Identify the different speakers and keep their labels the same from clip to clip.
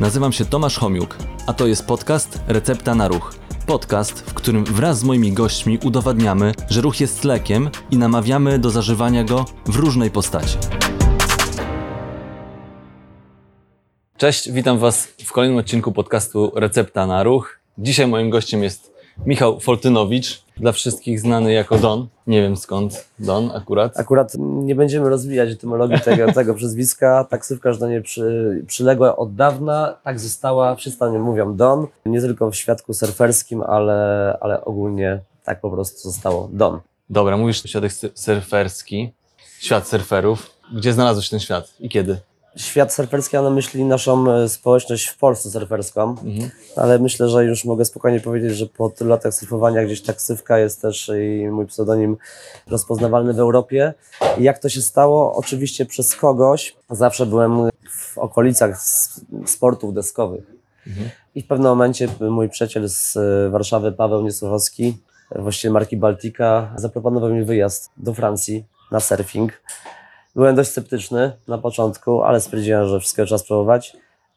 Speaker 1: Nazywam się Tomasz Homiuk, a to jest podcast Recepta na Ruch. Podcast, w którym wraz z moimi gośćmi udowadniamy, że ruch jest lekiem i namawiamy do zażywania go w różnej postaci. Cześć, witam Was w kolejnym odcinku podcastu Recepta na Ruch. Dzisiaj moim gościem jest Michał Foltynowicz, dla wszystkich znany jako Don. Nie wiem skąd Don akurat.
Speaker 2: Akurat nie będziemy rozwijać etymologii tego, tego przezwiska. Taksówkarz do niej przy, przyległa od dawna, tak została. Wszyscy o mówią Don. Nie tylko w świadku surferskim, ale, ale ogólnie tak po prostu zostało Don.
Speaker 1: Dobra, mówisz świadek sy- surferski, świat surferów. Gdzie znalazłeś ten świat i kiedy?
Speaker 2: Świat surferski ma na myśli naszą e, społeczność w Polsce surferską,
Speaker 1: Mhm.
Speaker 2: ale myślę, że już mogę spokojnie powiedzieć, że po tylu latach surfowania gdzieś taksywka jest też i mój pseudonim rozpoznawalny w Europie. I jak to się stało? Oczywiście przez kogoś. Zawsze byłem w okolicach sportów deskowych.
Speaker 1: Mhm.
Speaker 2: I w pewnym momencie mój przyjaciel z e, Warszawy, Paweł Niesłuchowski, właściciel marki Baltica, zaproponował mi wyjazd do Francji na surfing. Byłem dość sceptyczny na początku, ale stwierdziłem, że wszystko trzeba spróbować.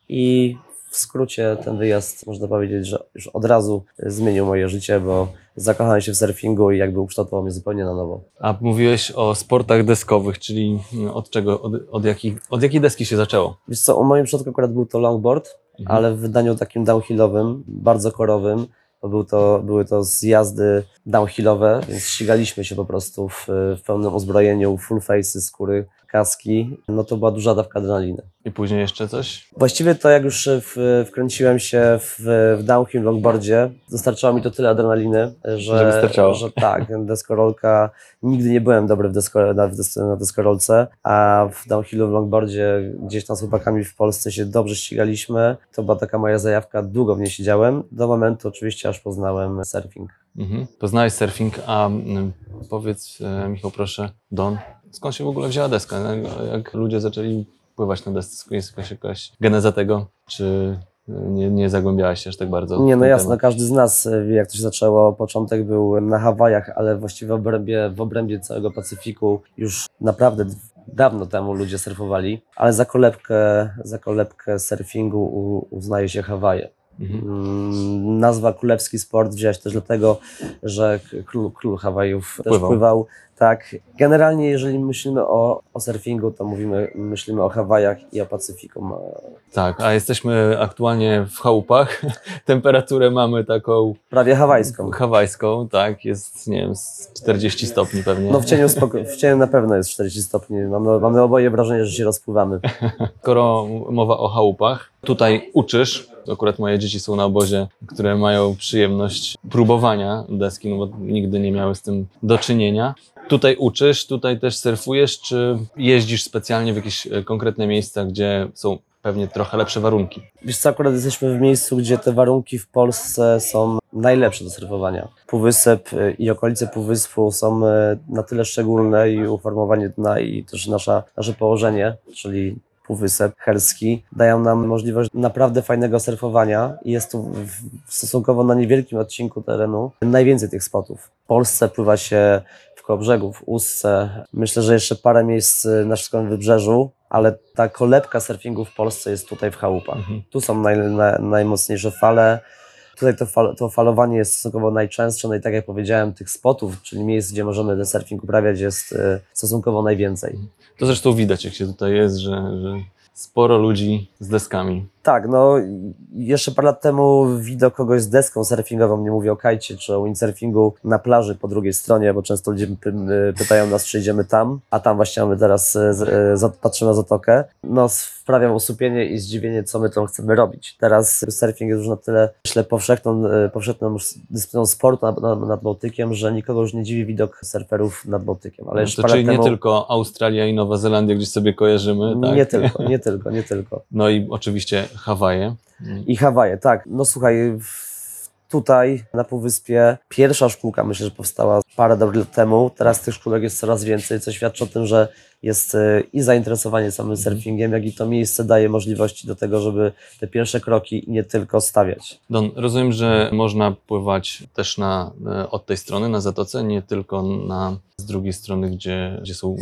Speaker 2: I w skrócie ten wyjazd, można powiedzieć, że już od razu zmienił moje życie, bo zakochałem się w surfingu i jakby ukształtował mnie zupełnie na nowo.
Speaker 1: A mówiłeś o sportach deskowych, czyli od czego, od, od, jakich, od jakiej deski się zaczęło?
Speaker 2: Wiesz co, u moim przodku akurat był to longboard,
Speaker 1: Mhm.
Speaker 2: ale w wydaniu takim downhillowym, bardzo korowym. Bo był to, były to zjazdy downhillowe, więc ścigaliśmy się po prostu w, w pełnym uzbrojeniu, full face'y, skóry, kaski. No to była duża dawka adrenaliny.
Speaker 1: I później jeszcze coś?
Speaker 2: Właściwie to jak już w, wkręciłem się w, w downhill longboardzie, dostarczało mi to tyle adrenaliny, że,
Speaker 1: Że wystarczało.
Speaker 2: że tak, deskorolka, nigdy nie byłem dobry w desko, na, na deskorolce, a w downhillu w longboardzie gdzieś tam z chłopakami w Polsce się dobrze ścigaliśmy. To była taka moja zajawka, długo w niej siedziałem, do momentu oczywiście aż poznałem surfing.
Speaker 1: Mhm. Poznałeś surfing, a mm, powiedz e, Michał proszę, Don, skąd się w ogóle wzięła deska? Jak, jak ludzie zaczęli pływać na desce? Jest jakaś, jakaś geneza tego? Czy nie, nie zagłębiałaś się aż tak bardzo?
Speaker 2: Nie, no
Speaker 1: ten
Speaker 2: jasne,
Speaker 1: temat?
Speaker 2: każdy z nas e, wie, jak to się zaczęło. Początek był na Hawajach, ale właściwie w obrębie, w obrębie całego Pacyfiku już naprawdę dawno temu ludzie surfowali, ale za kolebkę, za kolebkę surfingu uznaje się Hawaje.
Speaker 1: Mhm.
Speaker 2: Mm, Nazwa królewski sport wzięła się też dlatego, że król, król Hawajów też
Speaker 1: Pływał.
Speaker 2: pływał. Tak, generalnie jeżeli myślimy o, o surfingu, to mówimy, myślimy o Hawajach i o Pacyfiku.
Speaker 1: Tak, a jesteśmy aktualnie w chałupach. Temperaturę mamy taką
Speaker 2: Prawie hawajską.
Speaker 1: hawajską, tak, jest, nie wiem, z 40 stopni pewnie.
Speaker 2: No w cieniu, spoko- w cieniu na pewno jest 40 stopni. Mamy, mamy oboje wrażenie, że się rozpływamy.
Speaker 1: Skoro mowa o chałupach, tutaj uczysz, akurat moje dzieci są na obozie, które mają przyjemność próbowania deski, no bo nigdy nie miały z tym do czynienia. Tutaj uczysz, tutaj też surfujesz, czy jeździsz specjalnie w jakieś e, konkretne miejsca, gdzie są pewnie trochę lepsze warunki?
Speaker 2: Wiesz co, akurat jesteśmy w miejscu, gdzie te warunki w Polsce są najlepsze do surfowania. Półwysep y, i okolice Półwyspu są y, na tyle szczególne i uformowanie dna i też nasza, nasze położenie, czyli Półwysep Helski, dają nam możliwość naprawdę fajnego surfowania i jest tu w- stosunkowo na niewielkim odcinku terenu najwięcej tych spotów. W Polsce pływa się w Kołobrzegu, w Ustce. Myślę, że jeszcze parę miejsc y, na wszystkim wybrzeżu, ale ta kolebka surfingu w Polsce jest tutaj w chałupach.
Speaker 1: Mhm.
Speaker 2: Tu są naj, na, najmocniejsze fale. Tutaj to, fal, to falowanie jest stosunkowo najczęstsze, no i tak jak powiedziałem, tych spotów, czyli miejsc, gdzie możemy ten surfing uprawiać, jest y, stosunkowo najwięcej.
Speaker 1: To zresztą widać, jak się tutaj jest, że, że sporo ludzi z deskami.
Speaker 2: Tak, no jeszcze parę lat temu widok kogoś z deską surfingową, nie mówię o kajcie czy o windsurfingu, na plaży po drugiej stronie, bo często ludzie y, pytają nas, czy idziemy tam, a tam właśnie mamy teraz, y, y, patrzymy na zatokę. No sprawia usupienie i zdziwienie, co my tam chcemy robić. Teraz surfing jest już na tyle, myślę, powszechną, powszechną dyscypliną sportu nad, nad, Bałtykiem, że nikogo już nie dziwi widok surferów nad Bałtykiem. Ale jeszcze
Speaker 1: No to czyli nie
Speaker 2: temu...
Speaker 1: tylko Australia i Nowa Zelandia, gdzieś sobie kojarzymy, tak?
Speaker 2: Nie tylko, nie tylko, nie tylko.
Speaker 1: No i oczywiście Hawaje.
Speaker 2: I Hawaje, tak. No słuchaj, tutaj na Półwyspie pierwsza szkółka myślę, że powstała parę dobrych lat temu. Teraz tych szkółek jest coraz więcej, co świadczy o tym, że jest e, i zainteresowanie samym surfingiem, jak i to miejsce daje możliwości do tego, żeby te pierwsze kroki nie tylko stawiać.
Speaker 1: Don, rozumiem, że można pływać też na, e, od tej strony, na zatoce, nie tylko na, z drugiej strony, gdzie, gdzie są,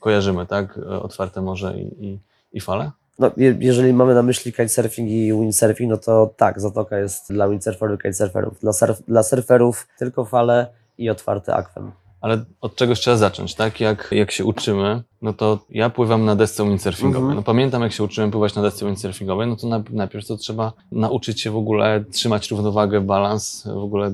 Speaker 1: kojarzymy, tak? E, Otwarte morze i, i, i fale?
Speaker 2: No, je, jeżeli mamy na myśli kitesurfing i windsurfing, no to tak, zatoka jest dla windsurferów i kitesurferów. Dla, surf, dla surferów tylko fale i otwarty akwem.
Speaker 1: Ale od czegoś trzeba zacząć, tak? Jak, jak się uczymy, no to ja pływam na desce windsurfingowej.
Speaker 2: Mhm.
Speaker 1: No pamiętam, jak się uczyłem pływać na desce windsurfingowej, no to na, najpierw to trzeba nauczyć się w ogóle trzymać równowagę, balans, w ogóle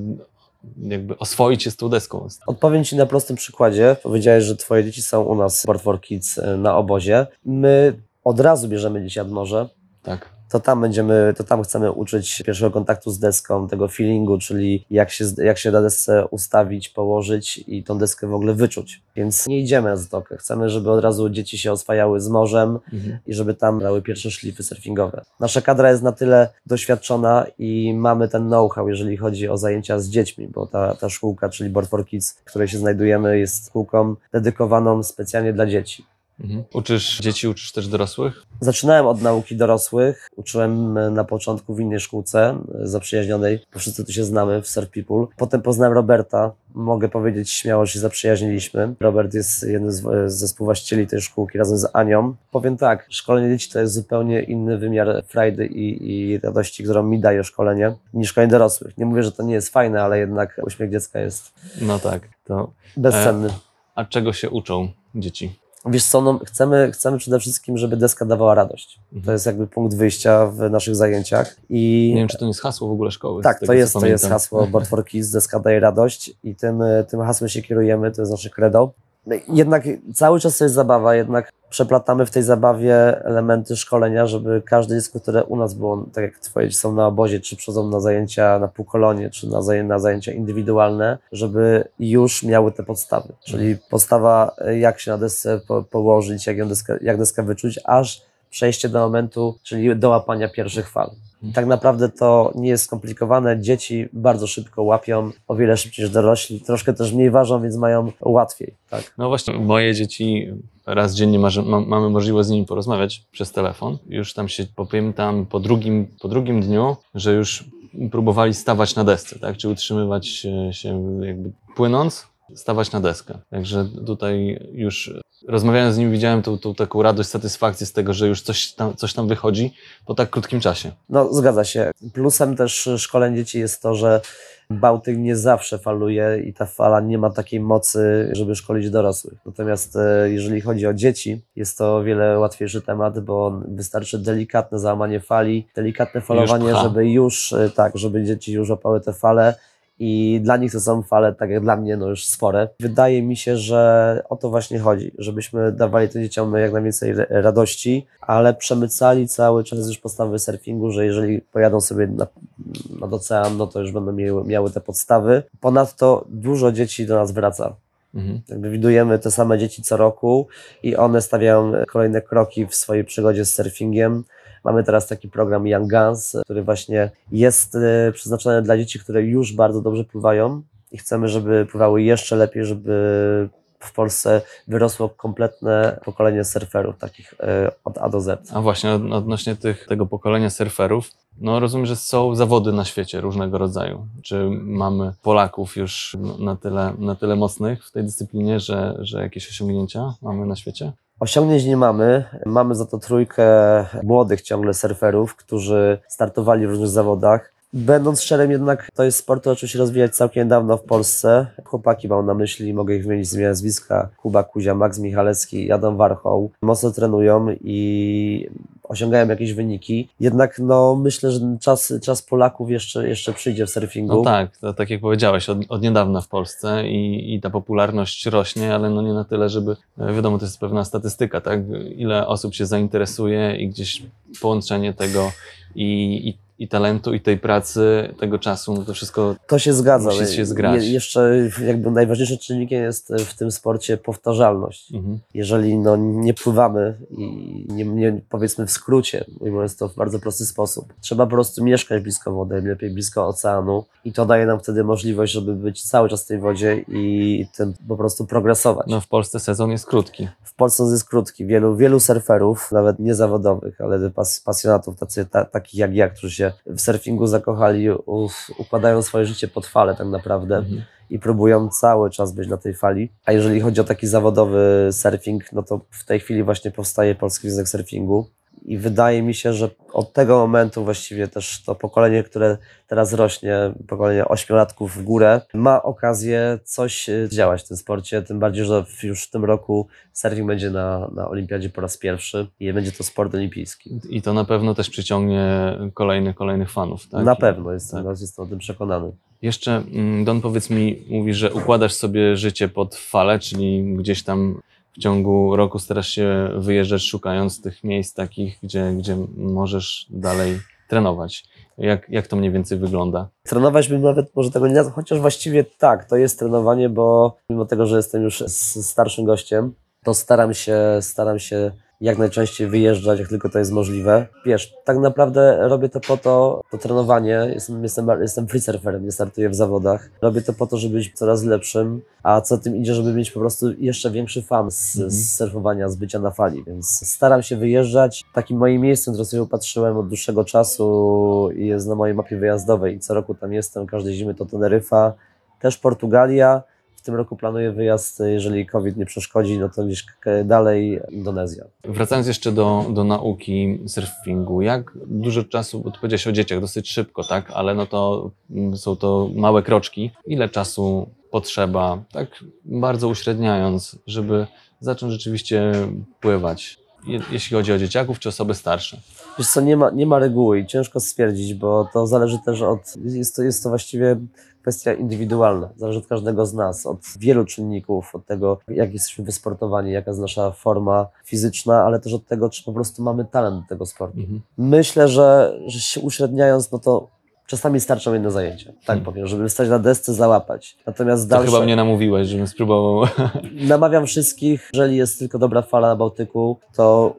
Speaker 1: jakby oswoić się z tą deską.
Speaker 2: Odpowiem Ci na prostym przykładzie. Powiedziałeś, że Twoje dzieci są u nas Sport for Kids y, na obozie. My od razu bierzemy dzieci nad morze.
Speaker 1: Tak.
Speaker 2: To tam będziemy, to tam chcemy uczyć pierwszego kontaktu z deską, tego feelingu, czyli jak się, jak się na desce ustawić, położyć i tą deskę w ogóle wyczuć. Więc nie idziemy na zatokę. Chcemy, żeby od razu dzieci się oswajały z morzem
Speaker 1: Mhm.
Speaker 2: i żeby tam brały pierwsze szlify surfingowe. Nasza kadra jest na tyle doświadczona i mamy ten know-how, jeżeli chodzi o zajęcia z dziećmi, bo ta, ta szkółka, czyli Board for Kids, w której się znajdujemy, jest szkółką dedykowaną specjalnie dla dzieci.
Speaker 1: Mhm. Uczysz dzieci, uczysz też dorosłych?
Speaker 2: Zaczynałem od nauki dorosłych. Uczyłem e, na początku w innej szkółce e, zaprzyjaźnionej, bo wszyscy tu się znamy w Surf People. Potem poznałem Roberta. Mogę powiedzieć śmiało, że się zaprzyjaźniliśmy. Robert jest jednym z, e, ze współwłaścicieli tej szkółki razem z Anią. Powiem tak, szkolenie dzieci to jest zupełnie inny wymiar frajdy i, i radości, którą mi daje szkolenie, niż szkolenie dorosłych. Nie mówię, że to nie jest fajne, ale jednak uśmiech dziecka jest
Speaker 1: No tak. To,
Speaker 2: bezcenny.
Speaker 1: a czego się uczą dzieci?
Speaker 2: Wiesz co, no, chcemy, chcemy przede wszystkim, żeby deska dawała radość. To
Speaker 1: Mhm.
Speaker 2: jest jakby punkt wyjścia w naszych zajęciach. I
Speaker 1: Nie wiem, czy to nie jest hasło w ogóle szkoły.
Speaker 2: tak,
Speaker 1: tego,
Speaker 2: to jest, to jest hasło Board for Kids, deska daje radość i tym, tym hasłem się kierujemy, to jest nasze credo. Jednak cały czas to jest zabawa, jednak przeplatamy w tej zabawie elementy szkolenia, żeby każde dziecko, które u nas było, tak jak twoje są na obozie, czy przychodzą na zajęcia na półkolonie, czy na, zaję- na zajęcia indywidualne, żeby już miały te podstawy. Czyli podstawa, jak się na desce po, położyć, jak, ją deskę, jak deskę wyczuć, aż przejście do momentu, czyli do łapania pierwszych fal. Tak naprawdę to nie jest skomplikowane. Dzieci bardzo szybko łapią, o wiele szybciej niż dorośli. Troszkę też mniej ważą, więc mają łatwiej. Tak.
Speaker 1: No właśnie, moje dzieci raz dziennie marzy, ma, mamy możliwość z nimi porozmawiać przez telefon. Już tam się popamiętam po drugim, po drugim dniu, że już próbowali stawać na desce, tak? Czy utrzymywać się jakby płynąc, stawać na deskę. Także tutaj już rozmawiając z nimi widziałem tą, tą taką radość, satysfakcję z tego, że już coś tam, coś tam wychodzi po tak krótkim czasie.
Speaker 2: No, zgadza się. Plusem też szkoleń dzieci jest to, że Bałtyk nie zawsze faluje i ta fala nie ma takiej mocy, żeby szkolić dorosłych. Natomiast e, jeżeli chodzi o dzieci, jest to o wiele łatwiejszy temat, bo wystarczy delikatne załamanie fali, delikatne falowanie,
Speaker 1: pcha.
Speaker 2: żeby już, e, tak, żeby dzieci już łapały te fale. I dla nich to są fale, tak jak dla mnie, no już spore. Wydaje mi się, że o to właśnie chodzi, żebyśmy dawali tym dzieciom jak najwięcej ra- radości, ale przemycali cały czas już podstawy surfingu, że jeżeli pojadą sobie na, nad ocean, no to już będą miały, miały te podstawy. Ponadto dużo dzieci do nas wraca.
Speaker 1: Mhm.
Speaker 2: Jakby widujemy te same dzieci co roku i one stawiają kolejne kroki w swojej przygodzie z surfingiem. Mamy teraz taki program Young Guns, który właśnie jest e, przeznaczony dla dzieci, które już bardzo dobrze pływają i chcemy, żeby pływały jeszcze lepiej, żeby w Polsce wyrosło kompletne pokolenie surferów, takich e, od A do Z.
Speaker 1: A właśnie od- odnośnie tych, tego pokolenia surferów, no rozumiem, że są zawody na świecie różnego rodzaju. Czy mamy Polaków już na tyle, na tyle mocnych w tej dyscyplinie, że, że jakieś osiągnięcia mamy na świecie?
Speaker 2: Osiągnięć nie mamy. Mamy za to trójkę młodych ciągle surferów, którzy startowali w różnych zawodach. Będąc szczerym, jednak to jest sport, który zaczął się rozwijać całkiem niedawno w Polsce. Chłopaki mam na myśli, mogę ich wymienić z nazwiska. Kuba Kuzia, Max Michalecki, Adam Warchoł. Mocno trenują i osiągają jakieś wyniki. Jednak no, myślę, że czas, czas Polaków jeszcze, jeszcze przyjdzie w surfingu.
Speaker 1: No tak, to, tak jak powiedziałeś, od, od niedawna w Polsce i, i ta popularność rośnie, ale no nie na tyle, żeby, e, wiadomo, to jest pewna statystyka, tak? Ile osób się zainteresuje i gdzieś połączenie tego i, i, i talentu, i tej pracy, tego czasu, no to wszystko
Speaker 2: To się zgadza.
Speaker 1: Musi się zgrać.
Speaker 2: Je, jeszcze jakby najważniejszym czynnikiem jest w tym sporcie powtarzalność.
Speaker 1: mhm.
Speaker 2: jeżeli no, nie pływamy i nie, nie powiedzmy w skrócie, mówiąc to w bardzo prosty sposób, trzeba po prostu mieszkać blisko wody, lepiej blisko oceanu i to daje nam wtedy możliwość, żeby być cały czas w tej wodzie i tym po prostu progresować.
Speaker 1: no w Polsce sezon jest krótki.
Speaker 2: W Polsce jest krótki. Wielu, wielu surferów, nawet niezawodowych, ale pas, pasjonatów, tacy, ta, takich jak ja, którzy się w surfingu zakochali, układają swoje życie pod falę tak naprawdę
Speaker 1: Mhm.
Speaker 2: i próbują cały czas być na tej fali. A jeżeli chodzi o taki zawodowy surfing, no to w tej chwili właśnie powstaje Polski Związek Surfingu. I wydaje mi się, że od tego momentu właściwie też to pokolenie, które teraz rośnie, pokolenie ośmiolatków w górę, ma okazję coś e, działać w tym sporcie. Tym bardziej, że już w tym roku surfing będzie na, na Olimpiadzie po raz pierwszy i będzie to sport olimpijski.
Speaker 1: I to na pewno też przyciągnie kolejnych, kolejnych fanów, tak?
Speaker 2: na pewno, jestem,
Speaker 1: tak.
Speaker 2: jestem o tym przekonany.
Speaker 1: Jeszcze, mm, Don, powiedz mi, mówisz, że układasz sobie życie pod falę, czyli gdzieś tam w ciągu roku starasz się wyjeżdżać, szukając tych miejsc takich, gdzie, gdzie możesz dalej trenować. Jak, jak to mniej więcej wygląda?
Speaker 2: Trenować bym nawet może tego nie nazwał, chociaż właściwie tak, to jest trenowanie, bo mimo tego, że jestem już starszym gościem, to staram się, staram się jak najczęściej wyjeżdżać, jak tylko to jest możliwe. Wiesz, tak naprawdę robię to po to, to trenowanie, jestem, jestem, jestem free surferem, nie startuję w zawodach. Robię to po to, żeby być coraz lepszym, a co tym idzie, żeby mieć po prostu jeszcze większy fan z,
Speaker 1: Mhm.
Speaker 2: z surfowania, z bycia na fali, więc staram się wyjeżdżać. Takim moim miejscem, które sobie upatrzyłem od dłuższego czasu i jest na mojej mapie wyjazdowej i co roku tam jestem, każdej zimy to Teneryfa, też Portugalia. W tym roku planuję wyjazd, jeżeli COVID nie przeszkodzi, no to gdzieś k- dalej Indonezja.
Speaker 1: Wracając jeszcze do, do nauki surfingu, jak dużo czasu, bo tu powiedziałeś o dzieciach dosyć szybko, tak, ale no to mm, są to małe kroczki. Ile czasu potrzeba, tak bardzo uśredniając, żeby zacząć rzeczywiście pływać? Je, jeśli chodzi o dzieciaków czy osoby starsze?
Speaker 2: Wiesz co, nie ma, nie ma reguły i ciężko stwierdzić, bo to zależy też od, jest to, jest to właściwie kwestia indywidualna, zależy od każdego z nas, od wielu czynników, od tego, jak jesteśmy wysportowani, jaka jest nasza forma fizyczna, ale też od tego, czy po prostu mamy talent do tego sportu.
Speaker 1: Mhm.
Speaker 2: Myślę, że, że się uśredniając, no to czasami starczą jedno zajęcie, tak
Speaker 1: Hmm.
Speaker 2: powiem, żeby stać na desce, załapać. Natomiast
Speaker 1: To
Speaker 2: dalsze...
Speaker 1: chyba mnie namówiłeś, żebym spróbował.
Speaker 2: Namawiam wszystkich, jeżeli jest tylko dobra fala na Bałtyku, to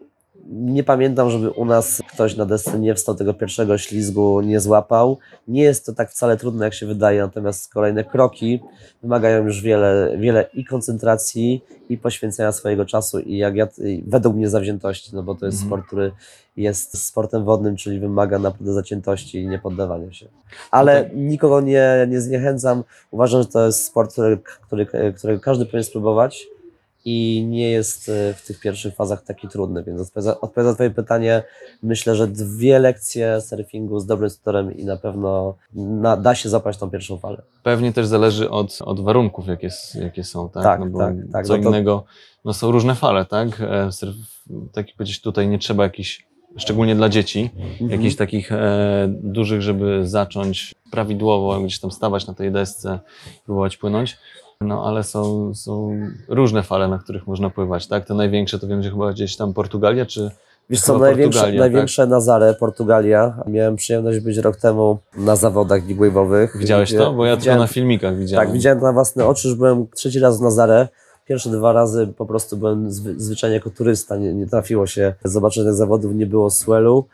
Speaker 2: nie pamiętam, żeby u nas ktoś na desce nie wstał tego pierwszego ślizgu, nie złapał. Nie jest to tak wcale trudne, jak się wydaje, natomiast kolejne kroki wymagają już wiele, wiele i koncentracji, i poświęcenia swojego czasu, i jak ja, i według mnie zawziętości, no bo to jest
Speaker 1: Mhm.
Speaker 2: sport, który jest sportem wodnym, czyli wymaga naprawdę zaciętości i niepoddawania się. Ale
Speaker 1: No to-
Speaker 2: nikogo nie, nie zniechęcam. Uważam, że to jest sport, który, który, którego każdy powinien spróbować i nie jest e, w tych pierwszych fazach taki trudny. Więc odpowiada- odpowiadając na Twoje pytanie, myślę, że dwie lekcje surfingu z dobrym tutorem i na pewno na, da się zapaść tą pierwszą falę.
Speaker 1: Pewnie też zależy od, od warunków, jakie, jakie są, tak?
Speaker 2: Tak,
Speaker 1: no
Speaker 2: tak, tak.
Speaker 1: Co
Speaker 2: No to-
Speaker 1: innego, no są różne fale, tak? E, surf, tak jak powiedzieć, tutaj nie trzeba jakichś, szczególnie dla dzieci,
Speaker 2: Mhm.
Speaker 1: jakichś takich e, dużych, żeby zacząć prawidłowo gdzieś tam stawać na tej desce, próbować płynąć. No ale są, są różne fale, na których można pływać, tak? Te największe to wiem, że chyba gdzieś tam Portugalia, czy
Speaker 2: Wiesz co, największe,
Speaker 1: Portugalia,
Speaker 2: największe Nazare, Portugalia. Miałem przyjemność być rok temu na zawodach big wave'owych.
Speaker 1: widziałeś to? Bo ja tylko na filmikach widziałem.
Speaker 2: Tak, widziałem to na własne oczy, już byłem trzeci raz w Nazaré. Pierwsze dwa razy po prostu byłem zwy, zwyczajnie jako turysta, nie, nie trafiło się zobaczyć tych zawodów, nie było swellu,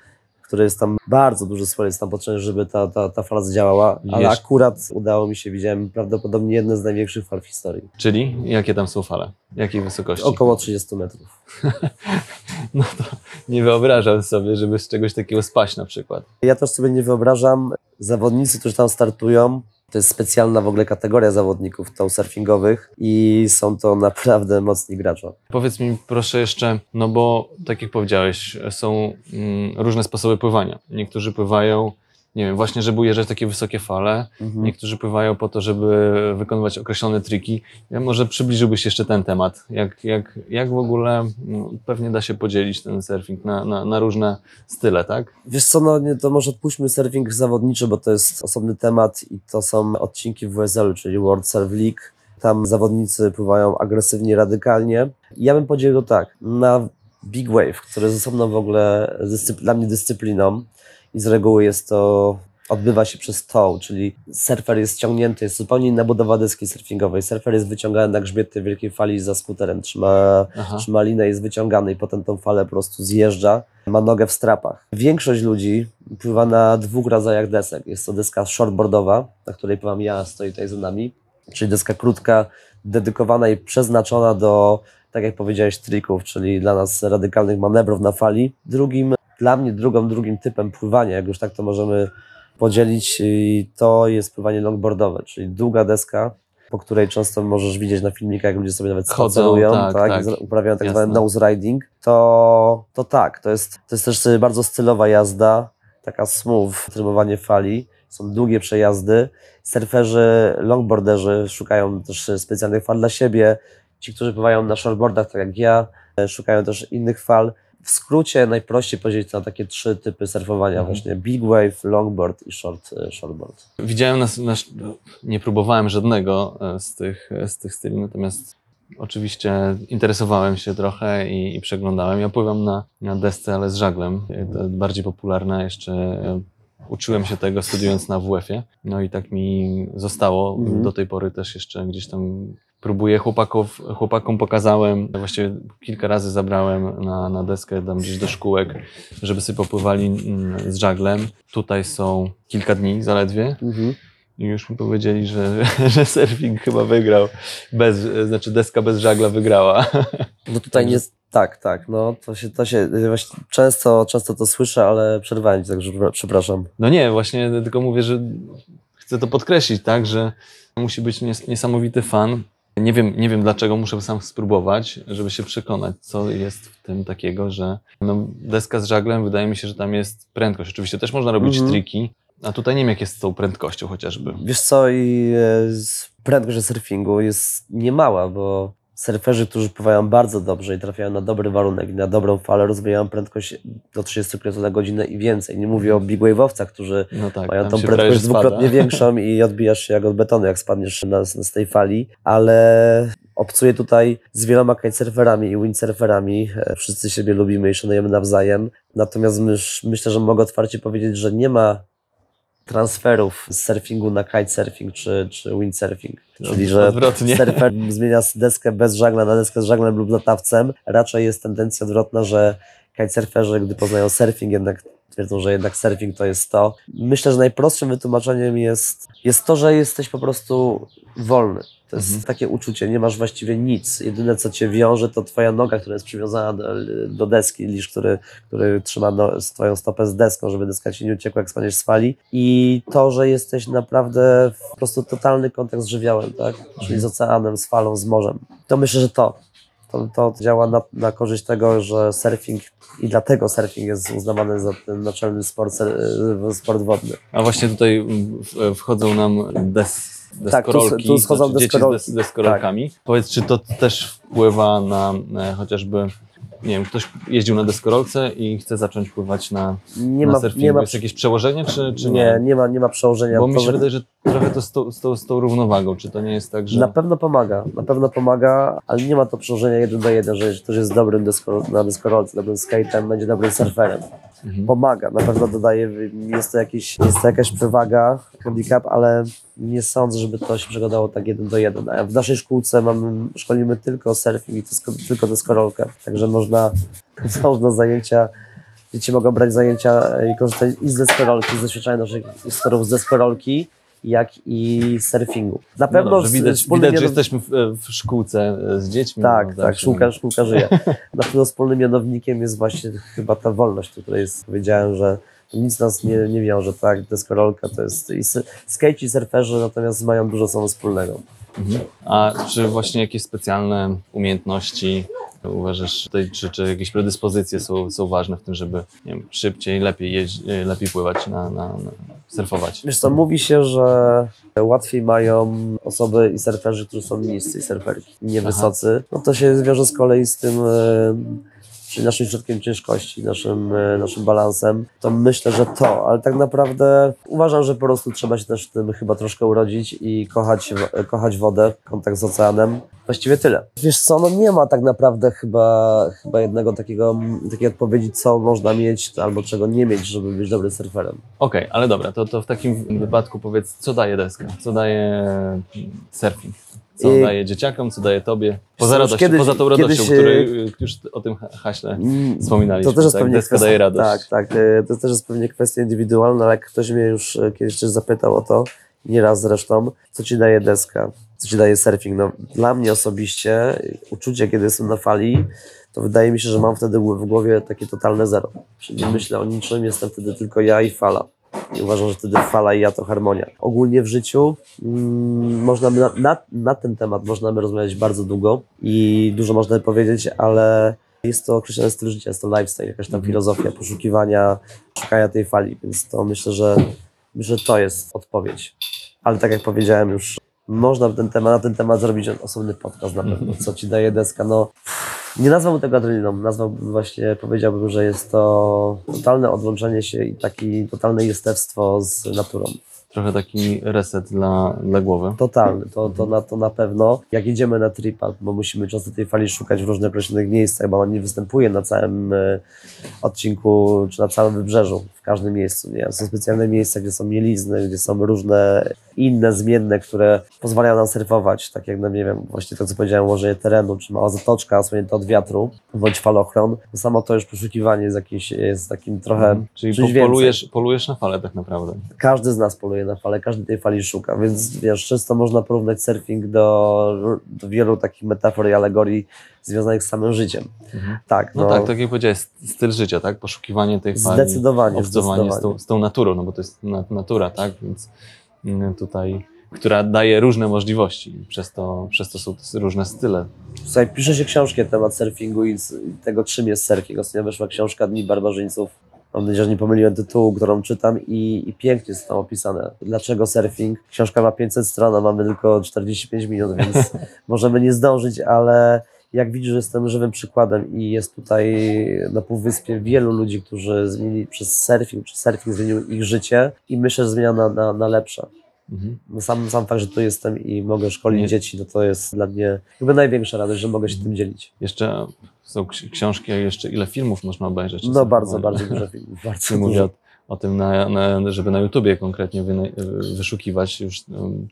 Speaker 2: który jest tam, bardzo duży swell jest tam potrzebny, żeby ta, ta, ta fala zdziałała, ale akurat udało mi się, widziałem prawdopodobnie jedne z największych fal w historii.
Speaker 1: Czyli jakie tam są fale? Jakiej wysokości?
Speaker 2: Około 30 metrów.
Speaker 1: No to nie wyobrażam sobie, żeby z czegoś takiego spaść na przykład.
Speaker 2: Ja też sobie nie wyobrażam, zawodnicy, którzy tam startują, to jest specjalna w ogóle kategoria zawodników surfingowych i są to naprawdę mocni gracze.
Speaker 1: Powiedz mi proszę jeszcze, no bo tak jak powiedziałeś, są mm, różne sposoby pływania. Niektórzy pływają, nie wiem, właśnie żeby ujeżdżać takie wysokie fale,
Speaker 2: Mhm.
Speaker 1: niektórzy pływają po to, żeby wykonywać określone triki. Ja może przybliżyłbyś jeszcze ten temat. Jak, jak, jak w ogóle, no, pewnie da się podzielić ten surfing na, na, na różne style, tak?
Speaker 2: Wiesz co, no nie, to może odpuśćmy surfing zawodniczy, bo to jest osobny temat i to są odcinki WSL, czyli World Surf League. Tam zawodnicy pływają agresywnie, radykalnie. I ja bym podzielił to tak, na big wave, który jest osobną w ogóle dla mnie dyscypliną i z reguły jest to, odbywa się przez tow, czyli surfer jest ściągnięty, jest zupełnie inna budowa deski surfingowej. Surfer jest wyciągany na grzbiet tej wielkiej fali za skuterem, trzyma
Speaker 1: Aha.
Speaker 2: trzyma linę, jest wyciągany i potem tą falę po prostu zjeżdża, ma nogę w strapach. Większość ludzi pływa na dwóch rodzajach desek. Jest to deska shortboardowa, na której pływam ja, stoi tutaj za nami, czyli deska krótka, dedykowana i przeznaczona do, tak jak powiedziałeś, trików, czyli dla nas radykalnych manewrów na fali. Drugim, dla mnie drugą, drugim typem pływania, jak już tak to możemy podzielić, i to jest pływanie longboardowe, czyli długa deska, po której często możesz widzieć na filmikach, jak ludzie sobie nawet
Speaker 1: Chodzą,
Speaker 2: spacerują,
Speaker 1: tak,
Speaker 2: tak,
Speaker 1: tak.
Speaker 2: uprawiają tak
Speaker 1: Jasne.
Speaker 2: zwany nose riding, to, to tak, to jest, to jest też bardzo stylowa jazda, taka smooth, trymowanie fali, są długie przejazdy. Surferzy, longboarderzy szukają też specjalnych fal dla siebie. Ci, którzy pływają na shortboardach, tak jak ja, e, szukają też innych fal. W skrócie najprościej to na takie trzy typy surfowania,
Speaker 1: Mhm.
Speaker 2: właśnie big wave, longboard i short, e, shortboard.
Speaker 1: Widziałem nas, nasz, nie próbowałem żadnego e, z tych, z tych styli, natomiast oczywiście interesowałem się trochę i, i przeglądałem. Ja pływam na, na desce, ale z żaglem. E, bardziej popularne jeszcze. e, Uczyłem się tego studiując na WF-ie. No i tak mi zostało.
Speaker 2: Mhm.
Speaker 1: Do tej pory też jeszcze gdzieś tam próbuję chłopaków, chłopakom pokazałem, właściwie kilka razy zabrałem na, na deskę tam gdzieś do szkółek, żeby sobie popływali mm, z żaglem. Tutaj są kilka dni zaledwie i już mi powiedzieli, że, że surfing chyba wygrał. Bez, znaczy deska bez żagla wygrała.
Speaker 2: No tutaj nie. Tak, tak. No to się, to się właśnie często, często to słyszę, ale przerwałem ci, także przepraszam.
Speaker 1: No nie, właśnie tylko mówię, że chcę to podkreślić, tak, że musi być nies- niesamowity fan. Nie wiem, nie wiem dlaczego, muszę sam spróbować, żeby się przekonać, co jest w tym takiego, że no, deska z żaglem, wydaje mi się, że tam jest prędkość. Oczywiście też można robić
Speaker 2: Mhm.
Speaker 1: triki, a tutaj nie wiem, jak jest z tą prędkością chociażby.
Speaker 2: Wiesz co, i e, prędkość surfingu jest niemała, bo surferzy, którzy pływają bardzo dobrze i trafiają na dobry warunek i na dobrą falę, rozwijają prędkość do 30 km na godzinę i więcej. Nie mówię o big wave'owcach, którzy
Speaker 1: No tak,
Speaker 2: mają tą prędkość dwukrotnie większą i odbijasz się jak od betonu, jak spadniesz na, z tej fali, ale obcuję tutaj z wieloma kitesurferami i windsurferami. E, Wszyscy siebie lubimy i szanujemy nawzajem. Natomiast myślę, że mogę otwarcie powiedzieć, że nie ma transferów z surfingu na kitesurfing czy, czy windsurfing. Czyli, że
Speaker 1: Odwrotnie.
Speaker 2: surfer zmienia deskę bez żagla na deskę z żaglem lub latawcem. Raczej jest tendencja odwrotna, że kitesurferzy, gdy poznają surfing, jednak twierdzą, że jednak surfing to jest to. Myślę, że najprostszym wytłumaczeniem jest, jest to, że jesteś po prostu wolny. To jest
Speaker 1: Mhm.
Speaker 2: takie uczucie, nie masz właściwie nic. Jedyne, co cię wiąże, to twoja noga, która jest przywiązana do, do deski, lisz, który, który trzyma no, twoją stopę z deską, żeby deska ci nie uciekła, jak spadniesz z fali. I to, że jesteś naprawdę w po prostu totalny kontakt z żywiołem, tak? Czyli z oceanem, z falą, z morzem. To myślę, że to. To, to działa na, na korzyść tego, że surfing i dlatego surfing jest uznawany za ten naczelny sport, e, sport wodny.
Speaker 1: A właśnie tutaj wchodzą nam des,
Speaker 2: Tak, tu-
Speaker 1: deskorolki,
Speaker 2: tu schodzą
Speaker 1: znaczy dzieci
Speaker 2: deskorolki.
Speaker 1: z des, deskorolkami. Powiedz, czy to też wpływa na e, chociażby, nie wiem, ktoś jeździł na deskorolce i chce zacząć pływać na,
Speaker 2: Nie
Speaker 1: na
Speaker 2: ma,
Speaker 1: surfingu.
Speaker 2: nie ma,
Speaker 1: Jest jakieś przełożenie, czy, czy
Speaker 2: nie, nie ma, nie ma przełożenia.
Speaker 1: Bo mi
Speaker 2: To,
Speaker 1: się wydaje, że trochę to z tą, z, tą, z tą równowagą, czy to nie jest tak, że...
Speaker 2: Na pewno pomaga, na pewno pomaga, ale nie ma to przełożenia jeden do jeden, że ktoś jest dobrym desko, na deskorolce, dobrym skatem, będzie dobrym surferem.
Speaker 1: Mhm.
Speaker 2: Pomaga, na pewno dodaje, jest to, jakiś, jest to jakaś przewaga, handicap, ale nie sądzę, żeby to się przekładało tak jeden do jeden. A w naszej szkółce mamy, szkolimy tylko surfing i tylko deskorolkę, także można, można zajęcia, dzieci mogą brać zajęcia i korzystać i z deskorolki, z doświadczenia naszych instruktorów z deskorolki, jak i surfingu. Na
Speaker 1: No
Speaker 2: pewno
Speaker 1: dobrze,
Speaker 2: z-
Speaker 1: widać, widać, że
Speaker 2: mianom-
Speaker 1: jesteśmy w, w szkółce e, z dziećmi.
Speaker 2: tak,
Speaker 1: no,
Speaker 2: tak, szkółka, szkółka żyje. Na pewno wspólnym mianownikiem jest właśnie chyba ta wolność, o której jest, powiedziałem, że nic nas nie, nie wiąże, tak, deskorolka to jest, i skate i surferzy natomiast mają dużo samo wspólnego.
Speaker 1: Mhm. A czy właśnie jakieś specjalne umiejętności uważasz, tutaj, czy, czy jakieś predyspozycje są, są ważne w tym, żeby nie wiem, szybciej, lepiej, jeździ, lepiej pływać, na, na, na surfować?
Speaker 2: Wiesz co, mówi się, że łatwiej mają osoby i surferzy, którzy są niscy i surferki, niewysocy. No to się wiąże z kolei z tym, e, czyli naszym środkiem ciężkości, naszym, e, naszym balansem. To myślę, że to, ale tak naprawdę uważam, że po prostu trzeba się też w tym chyba troszkę urodzić i kochać, wo- kochać wodę, kontakt z oceanem. Właściwie tyle. Wiesz co, no nie ma tak naprawdę chyba, chyba jednego takiego, takiej odpowiedzi, co można mieć albo czego nie mieć, żeby być dobrym surferem.
Speaker 1: Okej, ale dobra, to, to w takim wypadku powiedz, co daje deska? Co daje mm, surfing? Co
Speaker 2: I-
Speaker 1: daje dzieciakom, co daje tobie? Poza, radością,
Speaker 2: kiedyś-
Speaker 1: poza tą radością,
Speaker 2: kiedyś,
Speaker 1: której y, już o tym ha- haśle
Speaker 2: Mm,
Speaker 1: wspominaliśmy.
Speaker 2: To też jest
Speaker 1: tak?
Speaker 2: pewnie
Speaker 1: Deska
Speaker 2: kwestia,
Speaker 1: daje radość.
Speaker 2: Tak, tak. e, To też jest pewnie kwestia indywidualna, ale jak ktoś mnie już e, kiedyś też zapytał o to, nieraz zresztą, co ci daje deska, co ci daje surfing. No, dla mnie osobiście e, uczucie, kiedy jestem na fali, to wydaje mi się, że mam wtedy w głowie takie totalne zero. Czyli nie myślę o niczym, jestem wtedy tylko ja i fala. I uważam, że wtedy fala i ja to harmonia. Ogólnie w życiu mm, można by na, na, na ten temat można by rozmawiać bardzo długo i dużo można by powiedzieć, ale jest to określony styl życia, jest to lifestyle, jakaś tam filozofia poszukiwania, szukania tej fali, więc to myślę, że że to jest odpowiedź. Ale tak jak powiedziałem już, można ten temat, na ten temat zrobić osobny podcast na pewno, co ci daje deska, no nie nazwałbym tego adrenaliną, nazwałbym właśnie, powiedziałbym, że jest to totalne odłączenie się i takie totalne jestewstwo z naturą.
Speaker 1: Trochę taki reset dla, dla głowy.
Speaker 2: Totalny, to, to, na, to na pewno. Jak jedziemy na tripa, bo musimy często tej fali szukać w różnych określonych miejscach, bo ona nie występuje na całym e, odcinku, czy na całym wybrzeżu, w każdym miejscu. Nie? Są specjalne miejsca, gdzie są mielizny, gdzie są różne inne zmienne, które pozwalają nam surfować, tak jak, no nie wiem, właśnie to, co powiedziałem, ułożenie terenu, czy mała zatoczka osłonięta od wiatru, bądź falochron. To samo to już poszukiwanie jest, jakimś, jest takim trochę
Speaker 1: Czyli po,
Speaker 2: więcej.
Speaker 1: polujesz, polujesz na falę tak naprawdę.
Speaker 2: każdy z nas poluje na falę, każdy tej fali szuka, więc wiesz, często można porównać surfing do, do wielu takich metafor i alegorii związanych z samym życiem. Tak,
Speaker 1: No,
Speaker 2: no,
Speaker 1: tak, tak jak powiedziałeś, styl życia, tak? Poszukiwanie tej fali.
Speaker 2: Zdecydowanie,
Speaker 1: Obcowanie z tą, z tą naturą, no bo to jest na, natura, tak? Więc mm, tutaj, która daje różne możliwości. Przez to, przez to są różne style.
Speaker 2: Słuchaj, pisze się książki na temat surfingu i tego, czym jest surfing. Ostatnio wyszła książka Dni Barbarzyńców. Mam nadzieję, że nie pomyliłem tytułu, którą czytam i, i pięknie jest tam opisane. Dlaczego surfing? Książka ma 500 stron, a mamy tylko 45 minut, więc możemy nie zdążyć, ale jak widzisz, jestem żywym przykładem i jest tutaj na Półwyspie wielu ludzi, którzy zmienili przez surfing, czy surfing zmienił ich życie i myślę, że zmienia na, na, na lepsze.
Speaker 1: Mhm.
Speaker 2: No Sam, sam fakt, że tu jestem i mogę szkolić
Speaker 1: Nie.
Speaker 2: dzieci, no to jest dla mnie chyba największa radość, że mogę się tym dzielić.
Speaker 1: Jeszcze są ksi- książki, a jeszcze ile filmów można obejrzeć?
Speaker 2: No bardzo, bardzo dużo filmów, bardzo
Speaker 1: mówię o, o tym, na, na, żeby na YouTubie konkretnie wyszukiwać już um,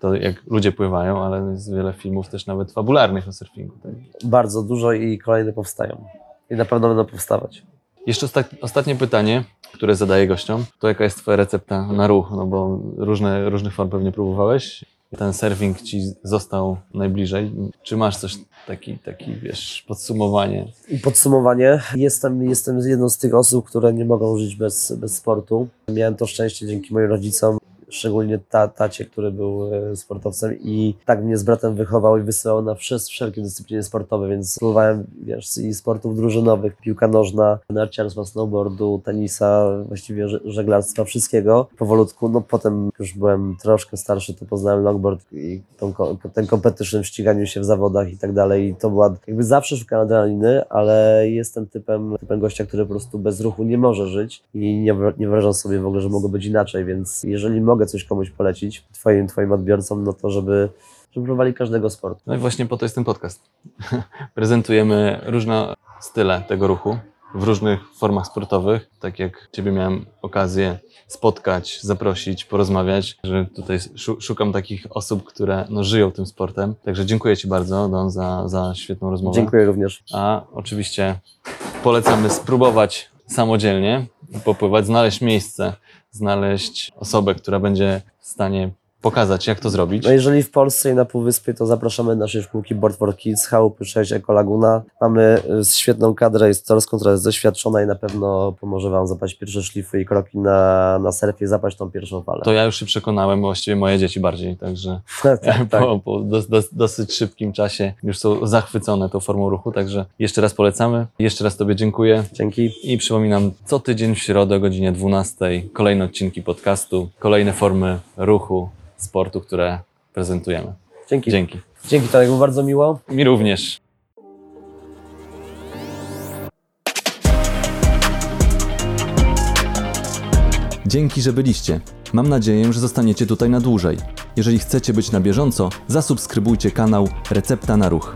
Speaker 1: to, jak ludzie pływają, ale jest wiele filmów też nawet fabularnych o surfingu. Tak?
Speaker 2: Bardzo dużo i kolejne powstają. I na pewno będą powstawać.
Speaker 1: Jeszcze osta- ostatnie pytanie, które zadaję gościom, to jaka jest Twoja recepta na ruch? No bo różne, różnych form pewnie próbowałeś. Ten surfing Ci został najbliżej. Czy masz coś, taki, taki wiesz, podsumowanie?
Speaker 2: Podsumowanie, jestem, jestem jedną z tych osób, które nie mogą żyć bez, bez sportu. Miałem to szczęście dzięki moim rodzicom, szczególnie ta, tacie, który był e, sportowcem i tak mnie z bratem wychował i wysyłał na wszelkie dyscypliny sportowe, więc spróbowałem wiesz, i sportów drużynowych, piłka nożna, narciarstwa, snowboardu, tenisa, właściwie że- żeglarstwa, wszystkiego. Powolutku, no potem już byłem troszkę starszy, to poznałem longboard i tą, ten competition w ściganiu się w zawodach i tak dalej i to była, jakby zawsze szukałem adrenaliny, ale jestem typem, typem gościa, który po prostu bez ruchu nie może żyć i nie, nie wyobrażam sobie w ogóle, że mogło być inaczej, więc jeżeli mogę coś komuś polecić, twoim, twoim odbiorcom, no to żeby, żeby próbowali każdego sportu.
Speaker 1: No i właśnie po to jest ten podcast. Prezentujemy różne style tego ruchu w różnych formach sportowych. Tak jak Ciebie miałem okazję spotkać, zaprosić, porozmawiać, że tutaj szu- szukam takich osób, które no, żyją tym sportem. Także dziękuję Ci bardzo, Don, za, za świetną rozmowę.
Speaker 2: Dziękuję również.
Speaker 1: A oczywiście polecamy spróbować samodzielnie popływać, znaleźć miejsce, znaleźć osobę, która będzie w stanie pokazać, jak to zrobić.
Speaker 2: No jeżeli w Polsce i na Półwyspie, to zapraszamy do naszej szkółki Board for Kids, Chałupy 6, Eko Laguna. Mamy y, świetną kadrę instruktorską, która jest doświadczona i na pewno pomoże Wam zapaść pierwsze szlify i kroki na, na surfie, zapaść tą pierwszą falę.
Speaker 1: To ja już się przekonałem, właściwie moje dzieci bardziej, także
Speaker 2: tak, tak.
Speaker 1: po, po dos, dos, dosyć szybkim czasie już są zachwycone tą formą ruchu, także jeszcze raz polecamy. Jeszcze raz Tobie dziękuję
Speaker 2: Dzięki.
Speaker 1: i przypominam, co tydzień w środę o godzinie 12 kolejne odcinki podcastu, kolejne formy ruchu, sportu, które prezentujemy.
Speaker 2: Dzięki.
Speaker 1: Dzięki.
Speaker 2: Dzięki, to było bardzo miło.
Speaker 1: Mi również.
Speaker 3: Dzięki, że byliście. Mam nadzieję, że zostaniecie tutaj na dłużej. Jeżeli chcecie być na bieżąco, zasubskrybujcie kanał Recepta na Ruch.